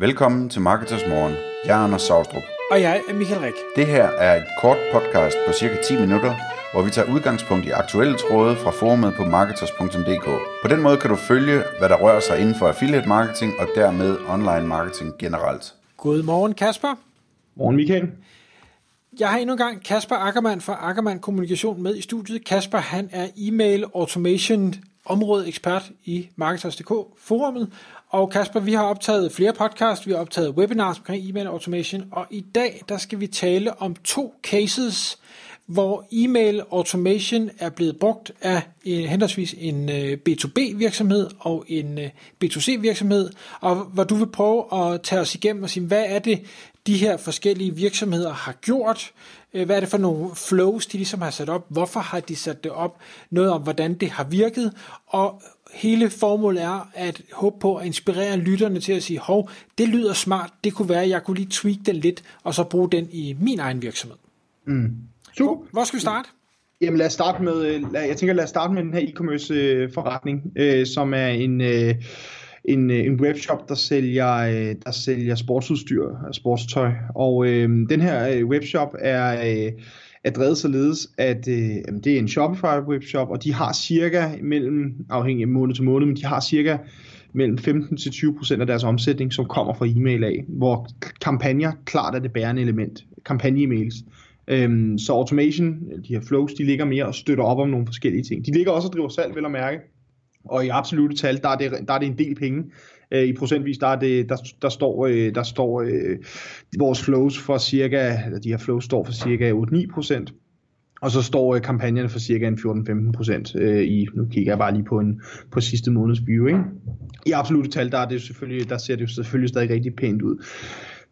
Velkommen til Marketers Morgen. Jeg er Anders Saustrup. Og jeg er Michael Rik. Det her er et kort podcast på cirka 10 minutter, hvor vi tager udgangspunkt i aktuelle tråde fra forumet på marketers.dk. På den måde kan du følge, hvad der rører sig inden for affiliate marketing og dermed online marketing generelt. Godmorgen Kasper. Morgen Michael. Jeg har endnu en gang Kasper Ackermann fra Ackermann Kommunikation med i studiet. Kasper han er e-mail automation områdeekspert i Marketers.dk forumet. Og Kasper, vi har optaget flere podcasts, vi har optaget webinars omkring e-mail automation, og i dag der skal vi tale om to cases, hvor e-mail automation er blevet brugt af en, henholdsvis en øh, B2B virksomhed og en øh, B2C virksomhed, og hvor du vil prøve at tage os igennem og sige, hvad er det, de her forskellige virksomheder har gjort, hvad er det for nogle flows, de ligesom har sat op, hvorfor har de sat det op, noget om, hvordan det har virket, og hele formålet er at håbe på at inspirere lytterne til at sige, hov, det lyder smart, det kunne være, at jeg kunne lige tweak den lidt, og så bruge den i min egen virksomhed. Mm. Super. Hvor, hvor skal vi starte? Jamen lad os starte med, jeg tænker lad os starte med den her e-commerce forretning, øh, som er en, øh, en, øh, en webshop, der sælger, øh, der sælger sportsudstyr og sportstøj. Og øh, den her webshop er, øh, er drevet således, at øh, det er en Shopify webshop, og de har cirka mellem, afhængig af måned til måned, men de har cirka mellem 15-20% af deres omsætning, som kommer fra e-mail af, hvor kampagner klart er det bærende element. Kampagne-emails. Øhm, så automation, de her flows, de ligger mere og støtter op om nogle forskellige ting. De ligger også og driver salg, vel at mærke. Og i absolute tal, der er det, der er det en del penge. Øh, I procentvis, der, er det, der, der står, øh, der står øh, vores flows for cirka, de her flows står for cirka 8-9%. Og så står øh, kampagnerne for cirka en 14-15% øh, i, nu kigger jeg bare lige på, en, på sidste måneds view, ikke? I absolute tal, der, er det selvfølgelig, der ser det jo selvfølgelig stadig rigtig pænt ud.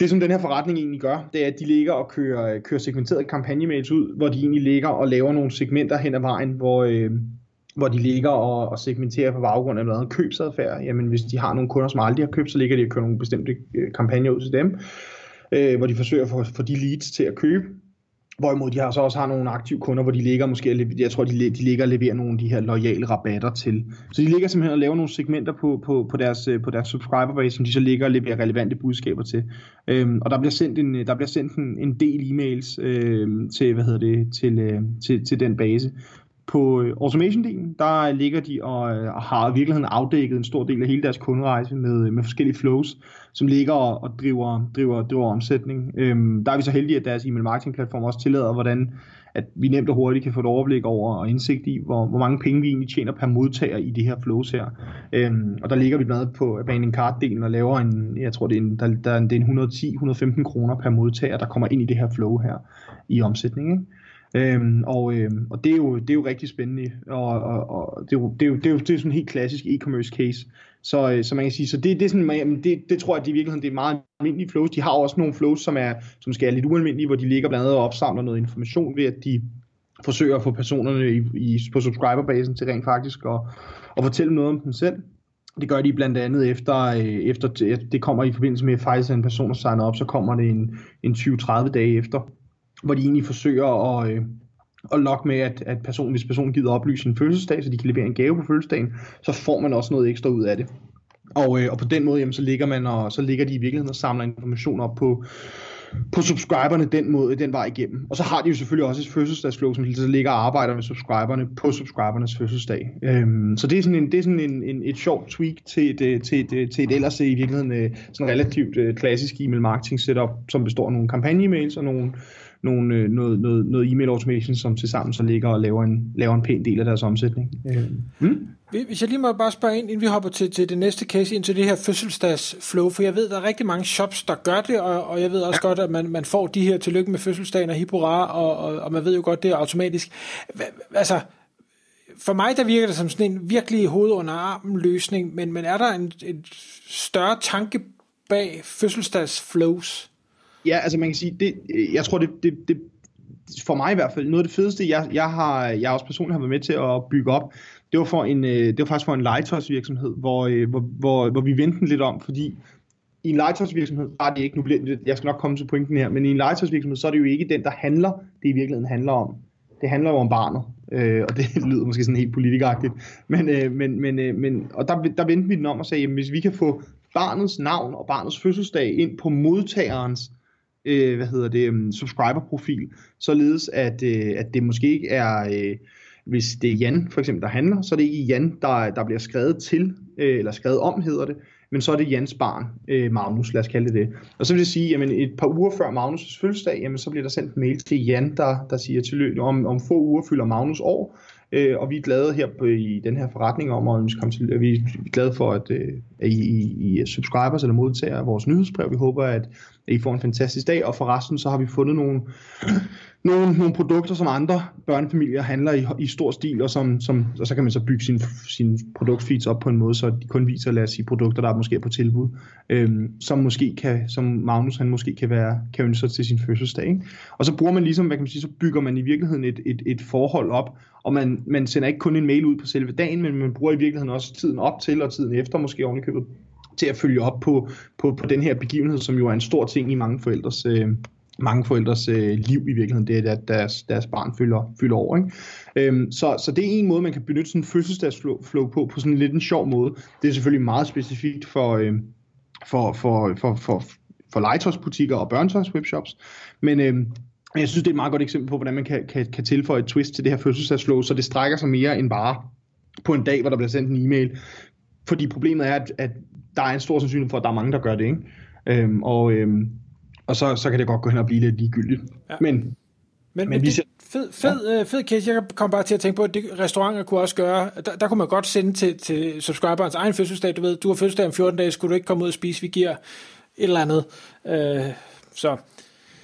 Det som den her forretning egentlig gør, det er, at de ligger og kører, kører segmenterede kampagnemails ud, hvor de egentlig ligger og laver nogle segmenter hen ad vejen, hvor, øh, hvor de ligger og, og segmenterer på baggrund af noget købsadfærd. Jamen hvis de har nogle kunder, som aldrig har købt, så ligger de og kører nogle bestemte øh, kampagner ud til dem, øh, hvor de forsøger at få, få de leads til at købe. Hvorimod de har så også har nogle aktive kunder, hvor de ligger måske, jeg tror de, de ligger og leverer nogle af de her loyale rabatter til. Så de ligger simpelthen og laver nogle segmenter på, på, på, deres, øh, på deres subscriber base, som de så ligger og leverer relevante budskaber til. Øhm, og der bliver sendt en, øh, der bliver sendt en, en del e-mails øhm, til, hvad hedder det, til, øh, til, til den base. På øh, automation-delen, der ligger de og, øh, og har i virkeligheden afdækket en stor del af hele deres kunderejse med, øh, med forskellige flows, som ligger og, og driver, driver, driver omsætning. Øhm, der er vi så heldige, at deres e-mail marketing platform også tillader, hvordan at vi nemt og hurtigt kan få et overblik over og indsigt i, hvor, hvor mange penge vi egentlig tjener per modtager i det her flows her. Øhm, og der ligger vi blandt på abandoned card-delen og laver en, jeg tror det er en, der, der, det er en 110-115 kroner per modtager, der kommer ind i det her flow her i omsætning. Ikke? Øhm, og øhm, og det, er jo, det er jo rigtig spændende, og, og, og det, er jo, det, er jo, det, er jo, det er sådan en helt klassisk e-commerce case. Så, øh, så man kan sige, så det, det, er sådan, det, det tror jeg, at det i virkeligheden det er meget almindelige flows. De har også nogle flows, som, er, som skal være lidt ualmindelige, hvor de ligger blandt andet og opsamler noget information ved, at de forsøger at få personerne i, i, på subscriberbasen til rent faktisk at, at fortælle noget om dem selv. Det gør de blandt andet efter, øh, efter det kommer i forbindelse med, at faktisk en person er signet op, så kommer det en, en 20-30 dage efter, hvor de egentlig forsøger at, øh, at lokke med, at, at person, hvis personen gider oplyse sin fødselsdag, så de kan levere en gave på fødselsdagen, så får man også noget ekstra ud af det. Og, øh, og på den måde, jamen, så ligger man og så ligger de i virkeligheden og samler information op på, på subscriberne den måde, den vej igennem. Og så har de jo selvfølgelig også et fødselsdagsflow, som så ligger og arbejder med subscriberne på subscribernes fødselsdag. Øhm, så det er sådan, en, det er sådan en, en, et sjovt tweak til et, øh, til et, øh, til et ellers øh, i virkeligheden sådan relativt klassisk e-mail marketing setup, som består af nogle kampagne-mails og nogle, nogle, øh, noget, noget, noget e-mail automation, som til sammen så ligger og laver en, laver en pæn del af deres omsætning. Mm. Hvis jeg lige må bare spørge ind, inden vi hopper til, til det næste case, ind til det her fødselsdagsflow, for jeg ved, der er rigtig mange shops, der gør det, og, og jeg ved også ja. godt, at man, man får de her tillykke med fødselsdagen og hippora, og, og, og man ved jo godt, det er automatisk. Altså, for mig der virker det som sådan en virkelig hoved under armen løsning, men, men er der en, en større tanke bag fødselsdagsflows? Ja, altså man kan sige, det, øh, jeg tror det, det, det, for mig i hvert fald, noget af det fedeste, jeg, jeg, har, jeg også personligt har været med til at bygge op, det var, for en, øh, det var faktisk for en legetøjsvirksomhed, hvor, øh, hvor, hvor, hvor vi vendte den lidt om, fordi i en legetøjsvirksomhed, ah, der er det ikke, nu bliver, jeg skal nok komme til pointen her, men i en legetøjsvirksomhed, så er det jo ikke den, der handler, det i virkeligheden handler om. Det handler jo om barnet, øh, og det lyder måske sådan helt politikagtigt, men, øh, men, men, øh, men og der, der vendte vi den om og sagde, jamen, hvis vi kan få barnets navn og barnets fødselsdag ind på modtagerens øh, Øh, hvad hedder det, um, subscriber-profil, således at, øh, at det måske ikke er, øh, hvis det er Jan for eksempel, der handler, så er det ikke Jan, der, der bliver skrevet til, øh, eller skrevet om hedder det, men så er det Jans barn, øh, Magnus, lad os kalde det det. Og så vil det sige, jamen et par uger før Magnus' fødselsdag, jamen så bliver der sendt en mail til Jan, der, der siger tillykke, om, om få uger fylder Magnus år, øh, og vi er glade her på, i den her forretning om, at vi, til, at vi er glade for, at, øh, at I, I, I subscribers eller modtager vores nyhedsbrev. Vi håber, at, at I får en fantastisk dag, og forresten så har vi fundet nogle, nogle, nogle produkter, som andre børnefamilier handler i, i stor stil, og, som, som, og så kan man så bygge sin, sin produktfeeds op på en måde, så de kun viser, lad os sige, produkter, der er måske på tilbud, øhm, som måske kan, som Magnus han måske kan være, kan ønske sig til sin fødselsdag. Ikke? Og så bruger man ligesom, hvad kan man sige, så bygger man i virkeligheden et, et, et forhold op, og man, man sender ikke kun en mail ud på selve dagen, men man bruger i virkeligheden også tiden op til, og tiden efter måske ovenikøbet, til at følge op på, på, på den her begivenhed, som jo er en stor ting i mange forældres øh, mange forældres øh, liv i virkeligheden, det er, at deres, deres barn fylder, fylder over. Ikke? Øhm, så, så det er en måde, man kan benytte sådan en fødselsdagsflow på, på sådan lidt en sjov måde. Det er selvfølgelig meget specifikt for, øh, for, for, for, for, for legetøjsbutikker og børnetøjswebshops, men øh, jeg synes, det er et meget godt eksempel på, hvordan man kan, kan, kan tilføje et twist til det her fødselsdagsflow, så det strækker sig mere end bare på en dag, hvor der bliver sendt en e-mail. Fordi problemet er, at, at der er en stor sandsynlighed for, at der er mange, der gør det. Ikke? Øhm, og, øhm, og så, så kan det godt gå hen og blive lidt ligegyldigt. Ja. Men, men, men, men det, fed, fed, ja. Øh, fed case. Jeg kom bare til at tænke på, at det, restauranter kunne også gøre, der, der kunne man godt sende til, til subscriberens egen fødselsdag. Du ved, du har fødselsdag om 14 dage, skulle du ikke komme ud og spise, vi giver et eller andet. Øh, så.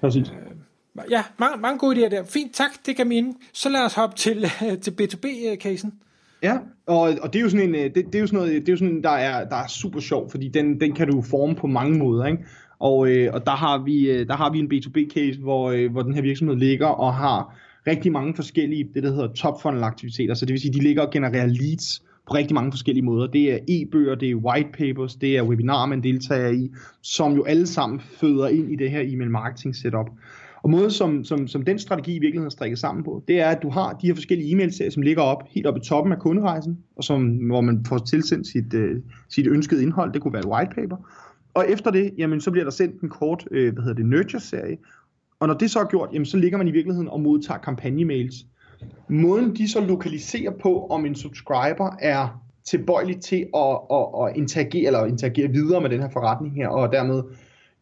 Præcis. Øh, ja, mange, mange gode idéer der. Fint, tak, det kan mine. Så lad os hoppe til, til B2B-casen. Ja, og, og det er jo sådan en, øh, det, det er jo sådan noget, det er jo sådan, der er, der er super sjov, fordi den, den kan du forme på mange måder, ikke? Og, øh, og der, har vi, øh, der har vi en B2B-case, hvor, øh, hvor den her virksomhed ligger og har rigtig mange forskellige, det der hedder top funnel aktiviteter. Så det vil sige, de ligger og genererer leads på rigtig mange forskellige måder. Det er e-bøger, det er white papers, det er webinarer, man deltager i, som jo alle sammen føder ind i det her e-mail marketing setup. Og måden, som, som, som den strategi i virkeligheden er strikket sammen på, det er, at du har de her forskellige e-mail-serier, som ligger op helt oppe i toppen af kunderejsen, og som, hvor man får tilsendt sit, øh, sit ønskede indhold. Det kunne være et white paper. Og efter det, jamen, så bliver der sendt en kort, øh, hvad hedder det, nurture-serie. Og når det så er gjort, jamen, så ligger man i virkeligheden og modtager kampagnemails. Måden de så lokaliserer på, om en subscriber er tilbøjelig til at, at, at interagere, eller interagere videre med den her forretning her, og dermed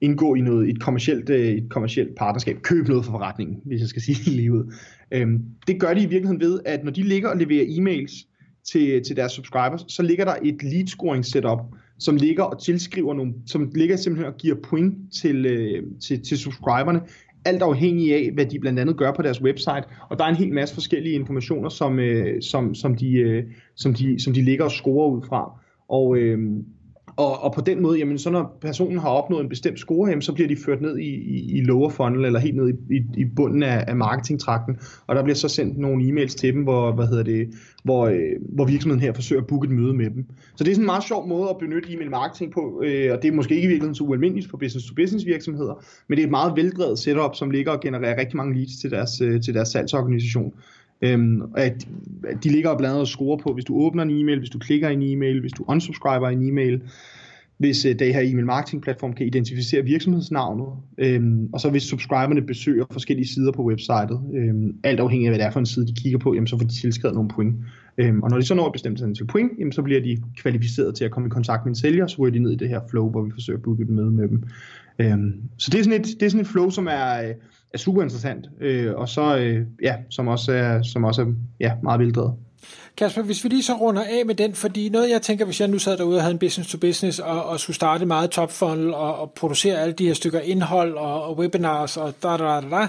indgå i noget, et, kommercielt, øh, et kommercielt partnerskab, købe noget for forretningen, hvis jeg skal sige det lige ud. Øhm, det gør de i virkeligheden ved, at når de ligger og leverer e-mails til, til deres subscribers, så ligger der et lead scoring setup, som ligger og tilskriver nogle, som ligger simpelthen og giver point til, øh, til, til subscriberne, alt afhængig af, hvad de blandt andet gør på deres website. Og der er en hel masse forskellige informationer, som, øh, som, som, de, øh, som, de, som de ligger og scorer ud fra. Og, øh, og, og på den måde, jamen, så når personen har opnået en bestemt score, jamen, så bliver de ført ned i, i, i lower funnel, eller helt ned i, i, i bunden af, af marketingtrakten, og der bliver så sendt nogle e-mails til dem, hvor, hvad hedder det, hvor, øh, hvor virksomheden her forsøger at booke et møde med dem. Så det er sådan en meget sjov måde at benytte e-mail marketing på, øh, og det er måske ikke i virkeligheden så ualmindeligt for business-to-business virksomheder, men det er et meget veldrevet setup, som ligger og genererer rigtig mange leads til deres, øh, til deres salgsorganisation. Øhm, at de ligger og blandt andet og scorer på, hvis du åbner en e-mail, hvis du klikker en e-mail, hvis du unsubscriber en e-mail, hvis øh, det her e-mail marketing platform kan identificere virksomhedsnavnet, øhm, og så hvis subscriberne besøger forskellige sider på websitet, øhm, alt afhængig af hvad det er for en side de kigger på, jamen, så får de tilskrevet nogle point. Øhm, og når de så når et bestemt antal point, jamen, så bliver de kvalificeret til at komme i kontakt med en sælger, så ryger de ned i det her flow, hvor vi forsøger at booke et møde med dem. Øhm, så det er, sådan et, det er sådan et flow, som er, øh, er super interessant, øh, og så, øh, ja, som også er, som også er ja, meget vildt Kasper, hvis vi lige så runder af med den, fordi noget jeg tænker, hvis jeg nu sad derude og havde en business to business og, og skulle starte meget top funnel og, og producere alle de her stykker indhold og, og webinars og da da da da,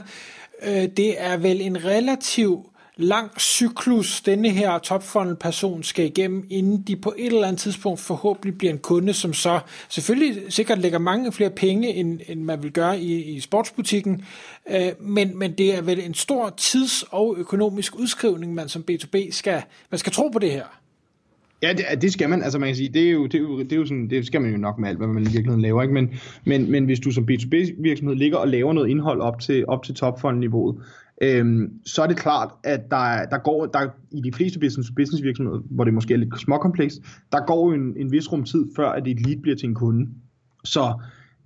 øh, det er vel en relativ lang cyklus, denne her topfunnel person skal igennem, inden de på et eller andet tidspunkt forhåbentlig bliver en kunde, som så selvfølgelig sikkert lægger mange flere penge, end, end man vil gøre i, i sportsbutikken, øh, men, men det er vel en stor tids- og økonomisk udskrivning, man som B2B skal, man skal tro på det her. Ja, det, det skal man. Altså man kan sige, det er, jo, det, er jo, det er jo sådan, det skal man jo nok med alt, hvad man i virkeligheden laver. Ikke? Men, men, men hvis du som B2B virksomhed ligger og laver noget indhold op til, op til topfondniveauet, øhm, så er det klart, at der, der går der, i de fleste business, business virksomheder, hvor det måske er lidt småkomplekst, der går en, en vis rum tid, før at et lead bliver til en kunde. Så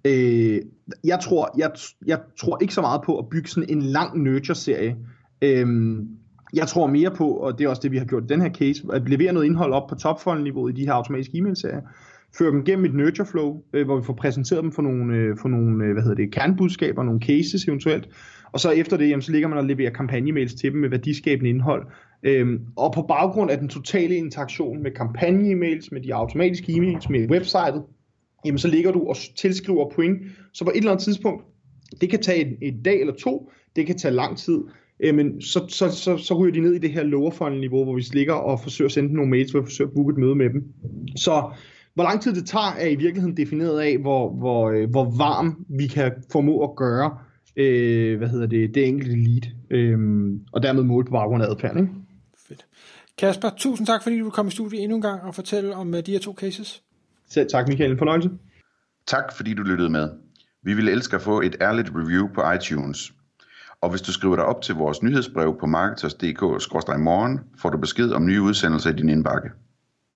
øh, jeg, tror, jeg, jeg tror ikke så meget på at bygge sådan en lang nurture-serie. Øhm, jeg tror mere på, og det er også det, vi har gjort i den her case, at levere noget indhold op på topfondniveau i de her automatiske e-mail-serier, føre dem gennem et nurture flow, øh, hvor vi får præsenteret dem for nogle, øh, for nogle øh, hvad hedder det, kernebudskaber, nogle cases eventuelt, og så efter det, jamen, så ligger man og leverer kampagnemails til dem med værdiskabende indhold. Øhm, og på baggrund af den totale interaktion med kampagne-emails, med de automatiske e-mails, med websitet, jamen så ligger du og tilskriver point. Så på et eller andet tidspunkt, det kan tage en, en dag eller to, det kan tage lang tid, øh, men så, så, så, så ryger de ned i det her lower funnel niveau, hvor vi ligger og forsøger at sende nogle mails, hvor vi forsøger at booke et møde med dem. Så hvor lang tid det tager, er i virkeligheden defineret af, hvor, hvor, øh, hvor varm vi kan formå at gøre øh, hvad hedder det, det enkelte lead, øh, og dermed måle på baggrund af adfærd. Ikke? Fedt. Kasper, tusind tak, fordi du kom i studiet endnu en gang og fortælle om uh, de her to cases. Selv tak, Michael. En fornøjelse. Tak, fordi du lyttede med. Vi ville elske at få et ærligt review på iTunes. Og hvis du skriver dig op til vores nyhedsbrev på marketers.dk-morgen, får du besked om nye udsendelser i din indbakke.